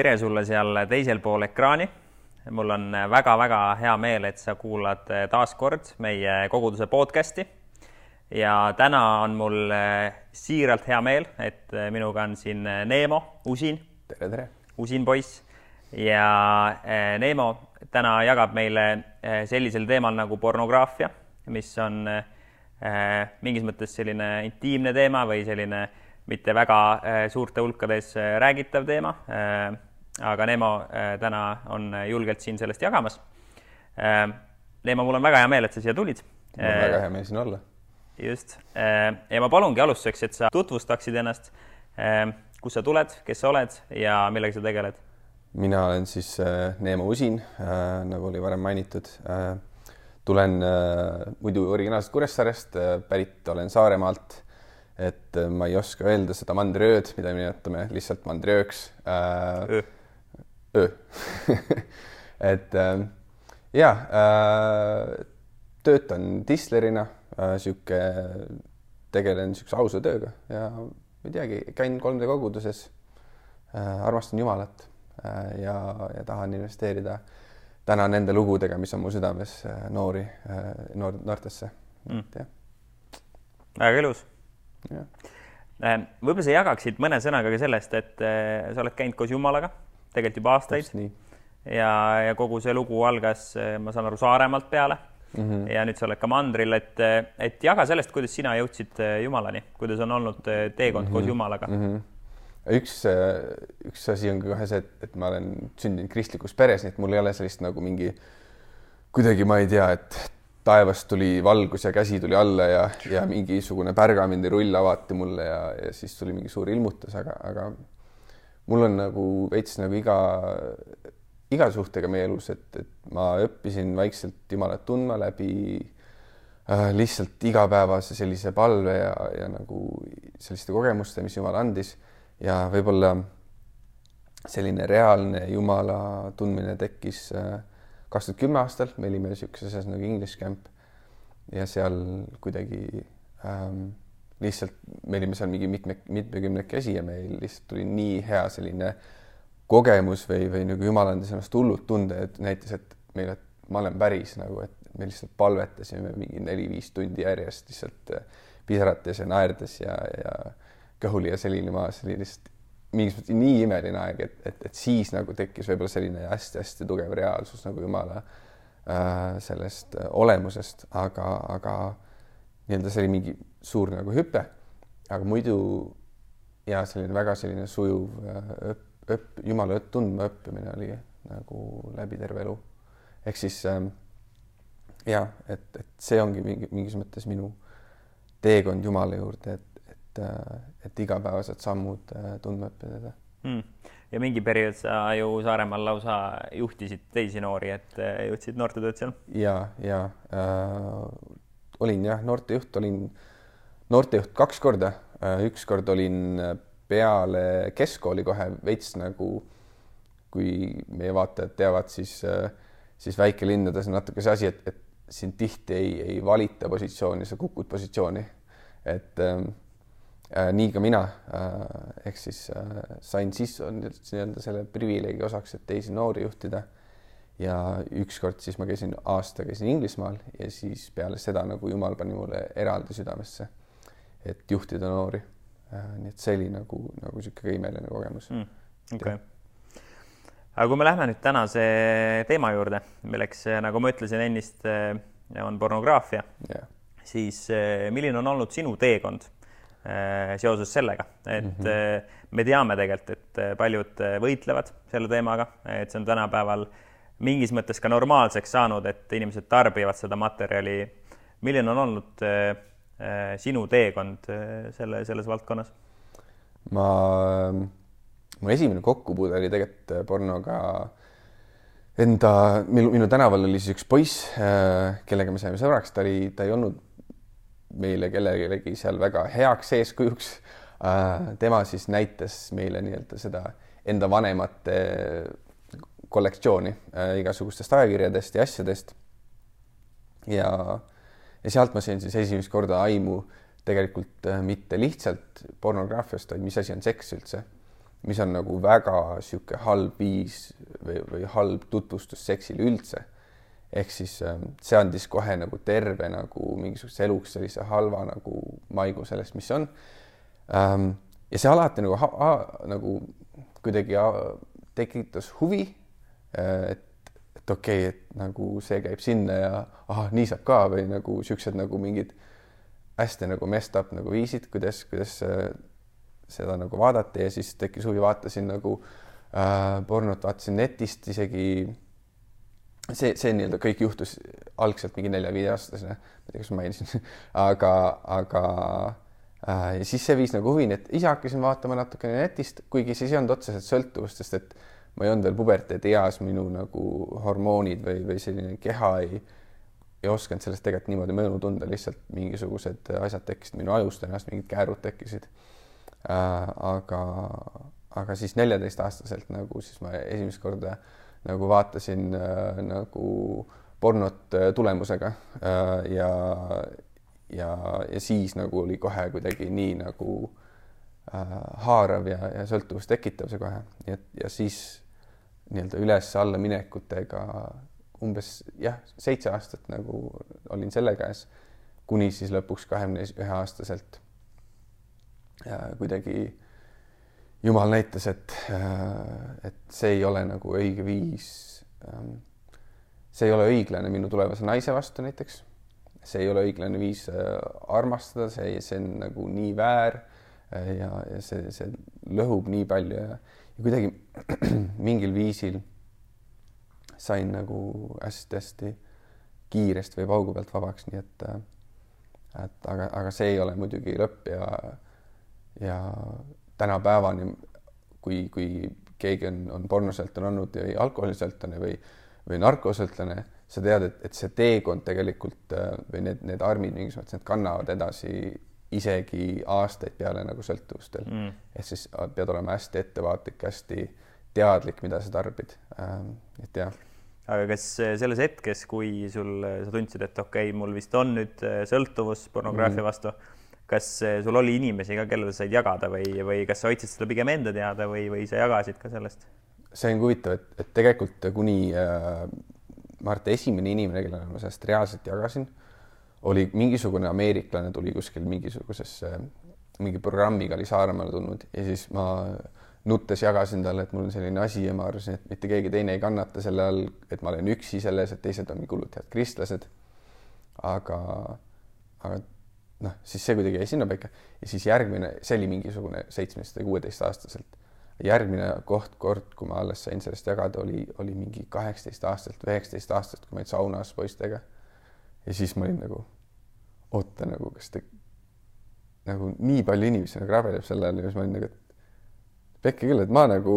tere sulle seal teisel pool ekraani. mul on väga-väga hea meel, et sa kuulad taas kord meie koguduse podcasti. ja täna on mul siiralt hea meel, et minuga on siin Neemo Usin. tere, tere. Usin poiss ja Neemo täna jagab meile sellisel teemal nagu pornograafia, mis on mingis mõttes selline intiimne teema või selline mitte väga suurte hulkades räägitav teema aga Neemo äh, täna on julgelt siin sellest jagamas. Äh, Neemo, mul on väga hea meel, et sa siia tulid. mul on väga hea meel siin olla. just, äh, ja ma palungi alustuseks, et sa tutvustaksid ennast, kust sa tuled, kes sa oled ja millega sa tegeled? mina olen siis Neemo Usin, nagu oli varem mainitud. tulen muidu originaalselt Kuressaarest, pärit olen Saaremaalt et ma ei oska öelda seda mandriööd, mida me nimetame lihtsalt mandriööks äh, et äh, ja äh, töötan dislerina äh,, sihuke, tegelen siukse ausa tööga ja ma ei teagi, käin 3D koguduses äh,, armastan Jumalat äh, ja, ja tahan investeerida täna nende lugudega, mis on mu südames äh, noori äh,, noor, noortesse. Mm.. väga ilus. Äh, võib-olla sa jagaksid mõne sõnaga ka sellest, et äh, sa oled käinud koos Jumalaga tegelikult juba aastaid. Ja, ja kogu see lugu algas, ma saan aru, Saaremaalt peale mm. -hmm. ja nüüd sa oled ka mandril, et, et jaga sellest, kuidas sina jõudsid eh, Jumalani, kuidas on olnud eh, teekond mm -hmm. koos mhm. Jumalaga mm? -hmm üks, eh, üks asi on kohe see, et, et ma olen sündinud kristlikus peres, nii et mul ei ole sellist nagu mingi kuidagi, ma ei tea, et taevast tuli valgus ja käsi tuli alla ja, ja mingisugune pärgamendirull avati mulle ja, ja siis tuli mingi suur ilmutus, aga, aga mul on nagu veits nagu iga, iga suhtega meie elus, et, et ma õppisin vaikselt Jumalat tundma läbi äh, lihtsalt igapäevase sellise palve ja, ja nagu selliste kogemuste, mis Jumal andis. Ja võib-olla selline reaalne Jumala tundmine tekkis äh, kaks tuhat kümme aastal, me olime niisuguses asjas nagu English Camp. Ja seal kuidagi ähm, lihtsalt me olime seal mingi mitme, mitmekümnekesi ja meil lihtsalt tuli nii hea selline kogemus või, või nagu jumal andis ennast hullult tunde, et näitas, et meil, et ma olen päris nagu, et me lihtsalt palvetasime mingi neli-viis tundi järjest lihtsalt äh, pisarates ja naerdes ja, ja kõhuli ja selline maas, oli lihtsalt mingis mõttes nii imeline aeg, et, et, et siis nagu tekkis võib-olla selline hästi-hästi tugev reaalsus nagu Jumala äh, sellest äh, olemusest, aga, aga nii-öelda see oli mingi suur nagu hüpe, aga muidu ja selline väga selline sujuv äh, õpp, jumala tundma õppimine oli nagu läbi terve elu. ehk siis ähm, ja et, et see ongi mingi mingis mõttes minu teekond Jumala juurde, et, et, äh, et igapäevased sammud äh, tundma õppida teda mm. ja mingi periood sa ju Saaremaal lausa juhtisid teisi noori, et juhtisid noortetööd seal? ja, ja äh, olin jah, noortejuht, olin noortejuht kaks korda, äh, ükskord olin peale keskkooli kohe veits nagu, kui meie vaatajad teavad, siis, siis väikelinnades on natuke see asi, et, et sind tihti ei, ei valita positsiooni, sa kukud positsiooni. et ähm, äh, nii ka mina äh, ehk siis äh, sain siis nii-öelda selle privileegi osaks, et teisi noori juhtida ja ükskord siis ma käisin aasta, käisin Inglismaal ja siis peale seda nagu Jumal pani mulle eraldi südamesse, et juhtida noori. Äh, nii et see oli nagu, nagu niisugune imeline kogemus mm,. okei okay. aga kui me läheme nüüd tänase teema juurde, milleks, nagu ma ütlesin ennist, äh, on pornograafia yeah., siis äh, milline on olnud sinu teekond seoses sellega, et mm -hmm. me teame tegelikult, et paljud võitlevad selle teemaga, et see on tänapäeval äh, mingis mõttes ka normaalseks saanud, et inimesed tarbivad seda materjali. milline on olnud äh, äh sinu teekond äh, selle, selles valdkonnas? ma, mu esimene kokkupuude oli tegelikult äh, pornoga enda, minu, minu tänaval oli siis üks poiss äh,, kellega me saime sõbraks, ta oli, ta ei olnud meile kellelegi seal väga heaks eeskujuks äh,. tema siis näitas meile nii-öelda seda enda vanemate kollektsiooni äh, igasugustest ajakirjadest ja asjadest. ja, ja sealt ma sain siis esimest korda aimu tegelikult äh, mitte lihtsalt pornograafiast, vaid mis asi on seks üldse. mis on nagu väga sihuke halb viis või, või halb tutvustus seksile üldse. ehk siis ähm, see andis kohe nagu terve nagu mingisuguse eluks sellise halva nagu maigu sellest, mis on ähm,. ja see alati nagu, nagu kuidagi tekitas huvi, äh, et et okei okay,, et nagu see käib sinna ja ahah, nii saab ka või nagu siuksed nagu mingid hästi nagu messed up nagu viisid, kuidas, kuidas äh, seda nagu vaadata ja siis tekkis huvi, vaatasin nagu äh, pornot, vaatasin netist isegi. see, see nii-öelda kõik juhtus algselt mingi nelja-viieaastasena, ma ei tea, kas ma mainisin aga, aga äh, ja siis see viis nagu huvini, et ise hakkasin vaatama natukene netist, kuigi siis ei olnud otseselt sõltuvust, sest et ma ei olnud veel puberteedieas, minu nagu hormoonid või, või selline keha ei, ei osanud sellest tegelikult niimoodi mõju tunda, lihtsalt mingisugused asjad tekkisid minu ajust ennast, mingid käärud tekkisid äh,. aga, aga siis neljateistaastaselt nagu siis ma esimest korda nagu vaatasin äh, nagu pornot äh, tulemusega äh, ja, ja, ja siis nagu oli kohe kuidagi nii nagu äh, haarav ja, ja sõltuvust tekitav see kohe, nii et ja siis nii-öelda üles-alla minekutega umbes jah, seitse aastat nagu olin selle käes, kuni siis lõpuks kahekümne ühe aastaselt kuidagi jumal näitas, et, et see ei ole nagu õige viis. Ähm, see ei ole õiglane minu tulevase naise vastu näiteks. see ei ole õiglane viis äh, armastada, see, see on nagu nii väär äh, ja, ja see, see lõhub nii palju ja ja kuidagi mingil viisil sain nagu hästi-hästi kiiresti või paugu pealt vabaks, nii et et aga, aga see ei ole muidugi lõpp ja ja tänapäevani, kui, kui keegi on, on pornosõltlane olnud või alkoholisõltlane või, või narkosõltlane, sa tead, et, et see teekond tegelikult või need, need armid mingis mõttes, need kannavad edasi isegi aastaid peale nagu sõltuvustel mm.. ehk siis äh, pead olema hästi ettevaatlik, hästi teadlik, mida sa tarbid ähm,. et jah. aga kas äh, selles hetkes, kui sul, äh, sa tundsid, et okei okay,, mul vist on nüüd sõltuvus pornograafia mm. vastu, kas sul oli inimesi ka, kellele said jagada või, või kas sa hoidsid seda pigem enda teada või, või sa jagasid ka sellest? see on huvitav, et, et tegelikult kuni äh, ma arvan, et esimene inimene, kellele ma sellest reaalselt jagasin oli mingisugune ameeriklane tuli kuskil mingisugusesse, mingi programmiga oli Saaremaale tulnud ja siis ma nuttes jagasin talle, et mul on selline asi ja ma arvasin, et mitte keegi teine ei kannata selle all, et ma olen üksi selles, et teised on head kristlased. aga, aga noh, siis see kuidagi jäi sinnapaika ja siis järgmine, see oli mingisugune seitsmeteist või kuueteistaastaselt. järgmine koht, kord, kui ma alles sain sellest jagada, oli, oli mingi kaheksateist aastaselt üheksateist aastaselt, kui ma olin saunas poistega ja siis ma olin nagu, oota nagu, kas te nagu nii palju inimesi nagu rabeleb selle all ja siis ma olin nagu, et pekki küll, et ma nagu,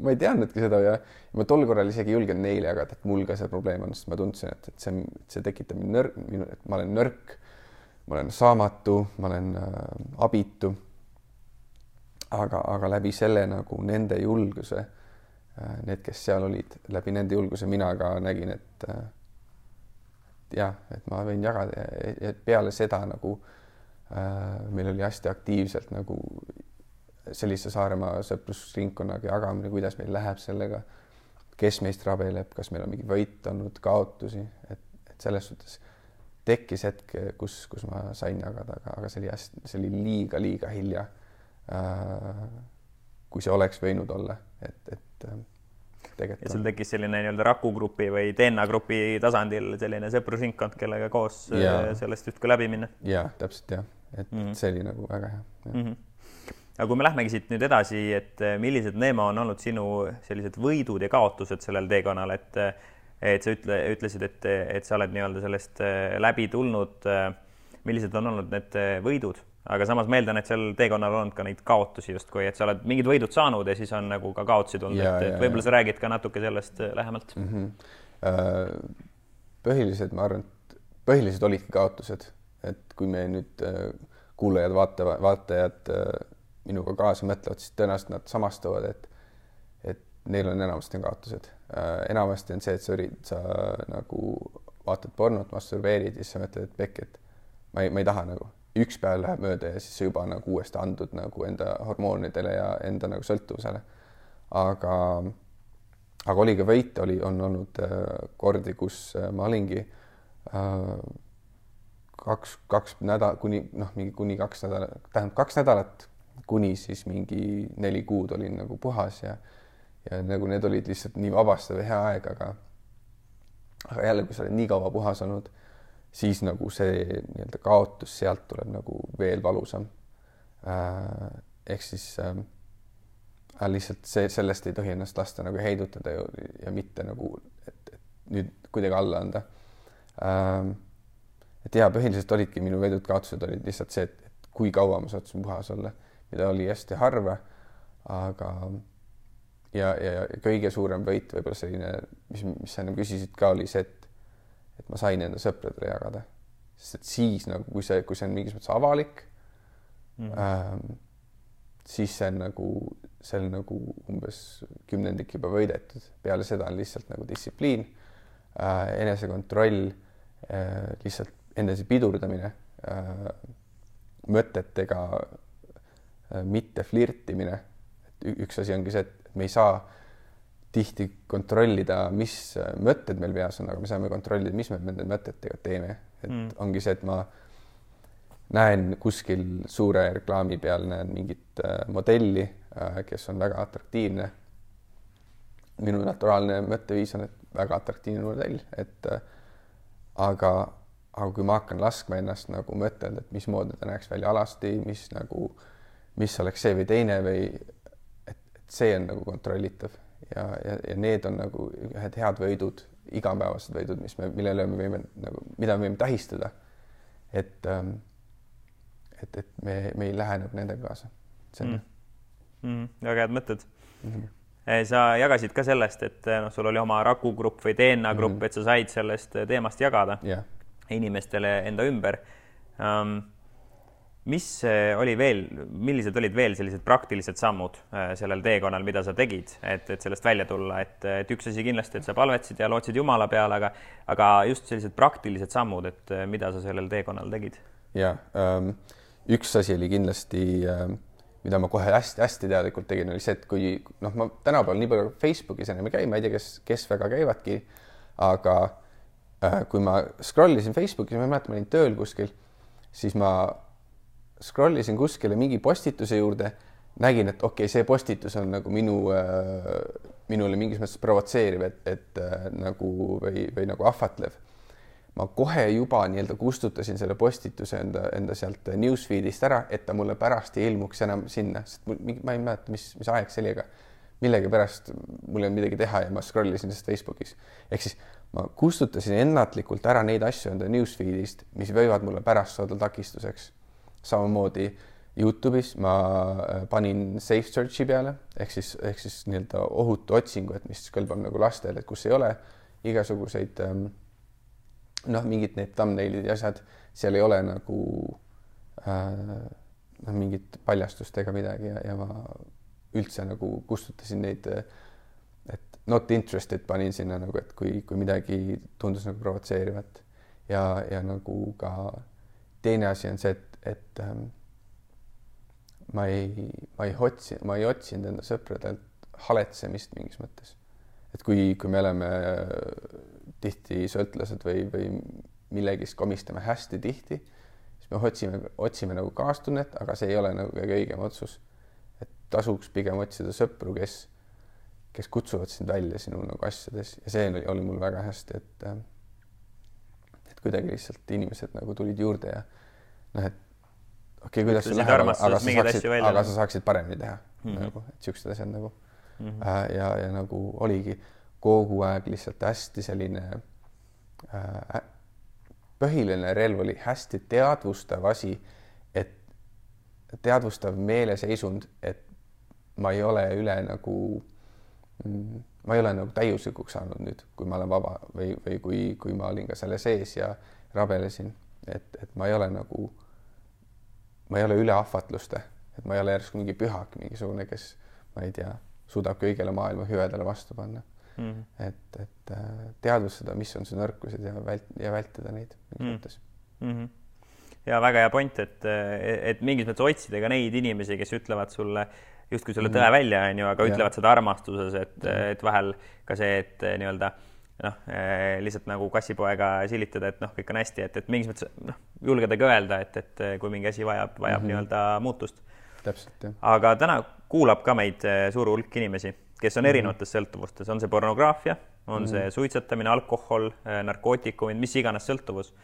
ma ei teadnudki seda ja ma tol korral isegi ei julgenud neile jagada, et mul ka see probleem on, sest ma tundsin, et, et see, see tekitab mind nõrk, minu, et ma olen nõrk, ma olen saamatu, ma olen äh, abitu. aga, aga läbi selle nagu nende julguse äh,, need, kes seal olid, läbi nende julguse mina ka nägin, et äh, jah, et ma võin jagada ja peale seda nagu äh, meil oli hästi aktiivselt nagu sellise Saaremaa sõprusringkonnaga jagamine, kuidas meil läheb sellega, kes meist rabeleb, kas meil on mingi võit olnud, kaotusi, et, et selles suhtes tekkis hetk, kus, kus ma sain jagada, aga, aga see oli hästi, see oli liiga-liiga hilja äh,. kui see oleks võinud olla, et, et äh, tegelikult. ja sul tekkis selline nii-öelda Raku grupi või DNA grupi tasandil selline sõprusringkond, kellega koos ja. Äh, sellest justkui läbi minna. ja täpselt jah, et mm -hmm. see oli nagu väga hea. Mm -hmm. aga kui me lähmegi siit nüüd edasi, et äh, millised, Neemo, on olnud sinu sellised võidud ja kaotused sellel teekonnal, et äh, et sa ütle, ütlesid, et, et sa oled nii-öelda sellest läbi tulnud. millised on olnud need võidud aga samas ma eeldan, et seal teekonnal on olnud ka neid kaotusi justkui, et sa oled mingid võidud saanud ja siis on nagu ka kaotusi tulnud, et, et võib-olla sa räägid ka natuke sellest äh, lähemalt mm. -hmm. põhilised, ma arvan, et põhilised olidki kaotused, et kui me nüüd äh, kuulajad, vaata, vaatajad minuga kaasa mõtlevad, siis tõenäoliselt nad samastuvad, et et neil on enamasti on kaotused. enamasti on see, et sa ürid-, sa nagu vaatad pornot, masturbeerid ja siis sa mõtled, et pekk, et ma ei, ma ei taha nagu üks päev läheb mööda ja siis juba nagu uuesti andud nagu enda hormoonidele ja enda nagu sõltuvusele. aga, aga oli ka võite, oli, on olnud äh, kordi, kus äh, ma olingi äh, kaks, kaks nädal kuni noh, mingi kuni kaks nädalat, tähendab kaks nädalat kuni siis mingi neli kuud olin nagu puhas ja ja nagu need olid lihtsalt nii vabastav ja hea aeg, aga aga jälle, kui sa oled nii kaua puhas olnud, siis nagu see nii-öelda kaotus sealt tuleb nagu veel valusam äh,. ehk siis äh, lihtsalt see, sellest ei tohi ennast lasta nagu heidutada ju ja mitte nagu, et, nüüd kuidagi alla anda äh,. et ja põhiliselt olidki minu veidud kaotused olid lihtsalt see, et, kui kaua ma sattusin puhas olla, mida oli hästi harva, aga ja, ja kõige suurem võit võib-olla selline, mis, mis sa ennem küsisid ka, oli see, et, et ma sain enda sõpradele jagada, sest et siis nagu, kui see, kui see on mingis mõttes avalik mm, -hmm. ähm, siis see on nagu, see on nagu umbes kümnendik juba võidetud, peale seda on lihtsalt nagu distsipliin äh,, enesekontroll äh,, lihtsalt enese pidurdamine äh,, mõtetega äh, mitte flirtimine. et üks asi ongi see, et me ei saa tihti kontrollida, mis mõtted meil peas on, aga me saame kontrollida, mis me nende mõtetega teeme, et mm. ongi see, et ma näen kuskil suure reklaami peal näen mingit äh, modelli äh,, kes on väga atraktiivne. minu naturaalne mõtteviis on, et väga atraktiivne modell, et äh, aga, aga kui ma hakkan laskma ennast nagu mõtelda, et mismoodi ta näeks välja alasti, mis nagu, mis oleks see või teine või see on nagu kontrollitav ja, ja, ja need on nagu ühed head võidud, igapäevased võidud, mis me, millele me võime nagu, mida me võime tähistada. et ähm,, et, et me, me ei lähe nagu nendega kaasa. see on mm. mm,. väga head mõtted mm. -hmm sa jagasid ka sellest, et noh, sul oli oma Raku grupp või DNA grupp mm, -hmm. et sa said sellest teemast jagada yeah. inimestele enda ümber um, mis eh, oli veel, millised olid veel sellised praktilised sammud eh, sellel teekonnal, mida sa tegid, et, et sellest välja tulla, et, et üks asi kindlasti, et sa palvetasid ja lootsid Jumala peale, aga, aga just sellised praktilised sammud, et eh, mida sa sellel teekonnal tegid? ja ähm, üks asi oli kindlasti ähm, mida ma kohe hästi-hästi teadlikult tegin, oli see, et kui noh, ma tänapäeval nii palju Facebookis enam ei käi, ma ei tea, kes, kes väga käivadki, aga äh, kui ma scroll isin Facebookis, ma ei mäleta, ma olin tööl kuskil, siis ma scroll isin kuskile mingi postituse juurde, nägin, et okei okay,, see postitus on nagu minu äh,, minule mingis mõttes provotseeriv, et, et äh, nagu või, või nagu ahvatlev. ma kohe juba nii-öelda kustutasin selle postituse enda, enda sealt newsfeed'ist ära, et ta mulle pärast ei ilmuks enam sinna, sest mul, ma ei mäleta, mis, mis aeg see oli, aga millegipärast mul ei olnud midagi teha ja ma scroll isin sellest Facebookis. ehk siis ma kustutasin ennatlikult ära neid asju enda newsfeed'ist, mis võivad mulle pärast saada takistuseks samamoodi Youtube'is ma äh, panin safe search'i peale ehk siis ehk siis nii-öelda ohutu otsingu, et mis kõlbab nagu lastele, et kus ei ole igasuguseid ähm, noh, mingid need thumbnail'id ja asjad, seal ei ole nagu äh, noh, mingit paljastust ega midagi ja, ja ma üldse nagu kustutasin neid, et not interested panin sinna nagu, et kui, kui midagi tundus nagu provotseerivat. Ja, ja nagu ka teine asi on see, et et ähm, ma ei, ma ei otsi, ma ei otsinud enda sõpradelt haletsemist mingis mõttes. et kui, kui me oleme äh, tihti sõltlased või, või millegist komistame hästi tihti, siis me otsime, otsime nagu kaastunnet, aga see ei ole nagu kõige õigem otsus. et tasuks pigem otsida sõpru, kes, kes kutsuvad sind välja sinu nagu asjades ja see oli, oli mul väga hästi, et äh, et kuidagi lihtsalt inimesed nagu tulid juurde ja noh, et okei okay,, kuidas sul läheb, aga, sa saaksid, aga sa saaksid paremini teha mm -hmm. nagu, et siuksed asjad nagu mm. -hmm. Ja, ja nagu oligi kogu aeg lihtsalt hästi selline äh,, põhiline relv oli hästi teadvustav asi, et teadvustav meeleseisund, et ma ei ole üle nagu mm, ma ei ole nagu täiuslikuks saanud nüüd, kui ma olen vaba või, või kui, kui ma olin ka selle sees ja rabelesin, et, et ma ei ole nagu ma ei ole üle ahvatluste, et ma ei ole järsku mingi pühak mingisugune, kes ma ei tea, suudab kõigele maailma hüvedele vastu panna mm. -hmm. et, et äh, teadvustada, mis on su nõrkused ja vält- ja vältida neid mingis mm -hmm. mõttes mm. -hmm. ja väga hea point, et, et mingis mõttes otsida ka neid inimesi, kes ütlevad sulle justkui selle tõe mhm. välja, on ju, aga ja. ütlevad seda armastuses, et, et vahel ka see, et nii-öelda noh, lihtsalt nagu kassipoega silitada, et noh, kõik on hästi, et, et mingis mõttes noh, julgedagi öelda, et, et kui mingi asi vajab, vajab mm -hmm. nii-öelda muutust. täpselt, jah. aga täna kuulab ka meid suur hulk inimesi, kes on mm -hmm. erinevates sõltuvustes, on see pornograafia, on mm -hmm. see suitsetamine, alkohol, narkootikumid, mis iganes sõltuvus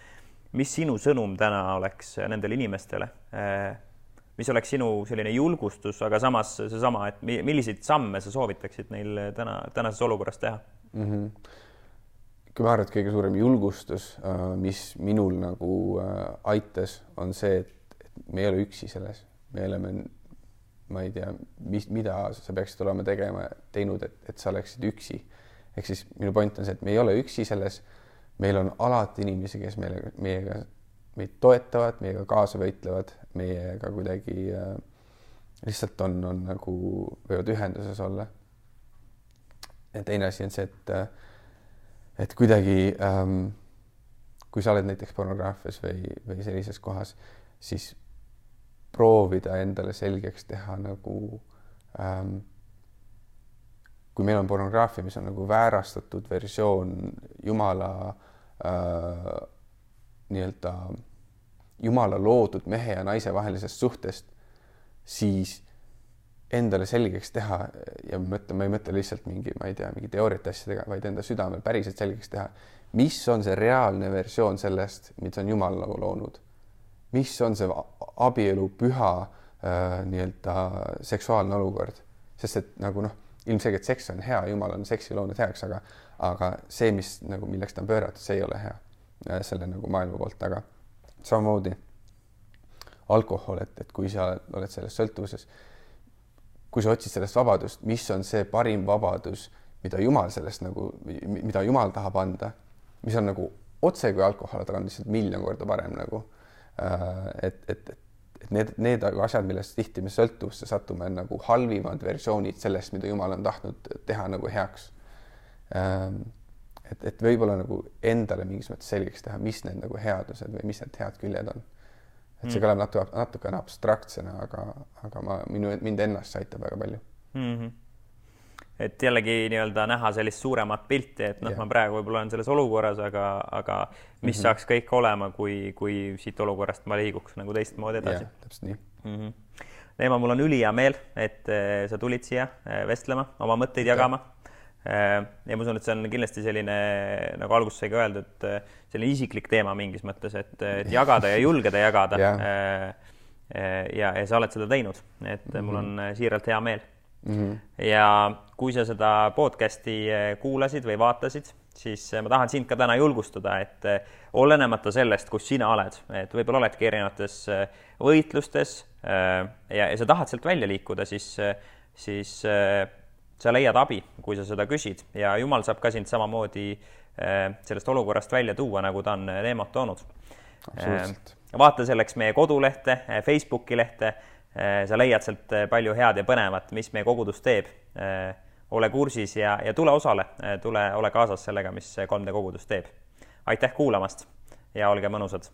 mis sinu sõnum täna oleks nendele inimestele? mis oleks sinu selline julgustus, aga samas seesama, et milliseid samme sa soovitaksid neil täna, tänases olukorras teha mm? -hmm. Kui ma arvan, et kõige suurem julgustus, äh, mis minul nagu äh, aitas, on see, et me ei ole üksi selles, me oleme, ma ei tea, mis, mida sa peaksid olema tegema, teinud, et, et sa oleksid üksi. ehk siis minu point on see, et me ei ole üksi selles meil on alati inimesi, kes meile, meiega, meid toetavad, meiega kaasa võitlevad, meiega kuidagi äh, lihtsalt on, on nagu, võivad ühenduses olla. ja teine asi on see, et, äh, et kuidagi ähm, kui sa oled näiteks pornograafias või, või sellises kohas, siis proovida endale selgeks teha nagu ähm, kui meil on pornograafia, mis on nagu väärastatud versioon Jumala äh, nii-öelda Jumala loodud mehe ja naise vahelisest suhtest, siis endale selgeks teha ja ma mõtlen, ma ei mõtle lihtsalt mingi, ma ei tea, mingi teooriate asjadega, vaid enda südamel päriselt selgeks teha, mis on see reaalne versioon sellest, mis on Jumal nagu loonud. mis on see abielu püha äh, nii-öelda seksuaalne olukord, sest et nagu noh ilmselgelt seks on hea, jumal on seksi loonud heaks, aga, aga see, mis nagu, milleks ta on pööratud, see ei ole hea äh, selle nagu maailma poolt, aga samamoodi alkohol, et, et kui sa oled selles sõltuvuses, kui sa otsid sellest vabadust, mis on see parim vabadus, mida Jumal sellest nagu, mida Jumal tahab anda, mis on nagu otse kui alkohol, aga on lihtsalt miljon korda parem nagu. Äh, et, et, et need, need asjad, millest tihti me sõltuvusse satume, on nagu halvimad versioonid sellest, mida Jumal on tahtnud teha nagu heaks. Ähm, et, et võib-olla nagu endale mingis mõttes selgeks teha, mis need nagu headused või mis need head küljed on. Et see mm. kõlab natuke, natukene abstraktsena, aga, aga ma, minu, mind ennast see aitab väga palju mm. -hmm et jällegi nii-öelda näha sellist suuremat pilti, et noh, ma praegu võib-olla olen selles olukorras, aga, aga mis mm -hmm. saaks kõik olema, kui, kui siit olukorrast ma liiguks nagu teistmoodi edasi. täpselt nii mm. -hmm. Neema, mul on ülihea meel, et äh, sa tulid siia äh, vestlema, oma mõtteid ja. jagama. Äh, ja ma usun, et see on kindlasti selline, nagu alguses sai ka öeldud, selline isiklik teema mingis mõttes, et, et jagada ja julgeda jagada ja. ja, ja sa oled seda teinud, et mm -hmm. mul on siiralt hea meel mm. -hmm. ja kui sa seda podcast'i kuulasid või vaatasid, siis ma tahan sind ka täna julgustada, et olenemata sellest, kus sina oled, et võib-olla oledki erinevates võitlustes ja, ja sa tahad sealt välja liikuda, siis, siis sa leiad abi, kui sa seda küsid ja jumal saab ka sind samamoodi sellest olukorrast välja tuua, nagu ta on Neemot toonud. vaata selleks meie kodulehte, Facebooki lehte Äh, sa leiad sealt äh, palju head ja põnevat, mis meie kogudus teeb. Äh, ole kursis ja, ja tule osale, tule, ole kaasas sellega, mis 3D kogudus teeb. aitäh kuulamast ja olge mõnusad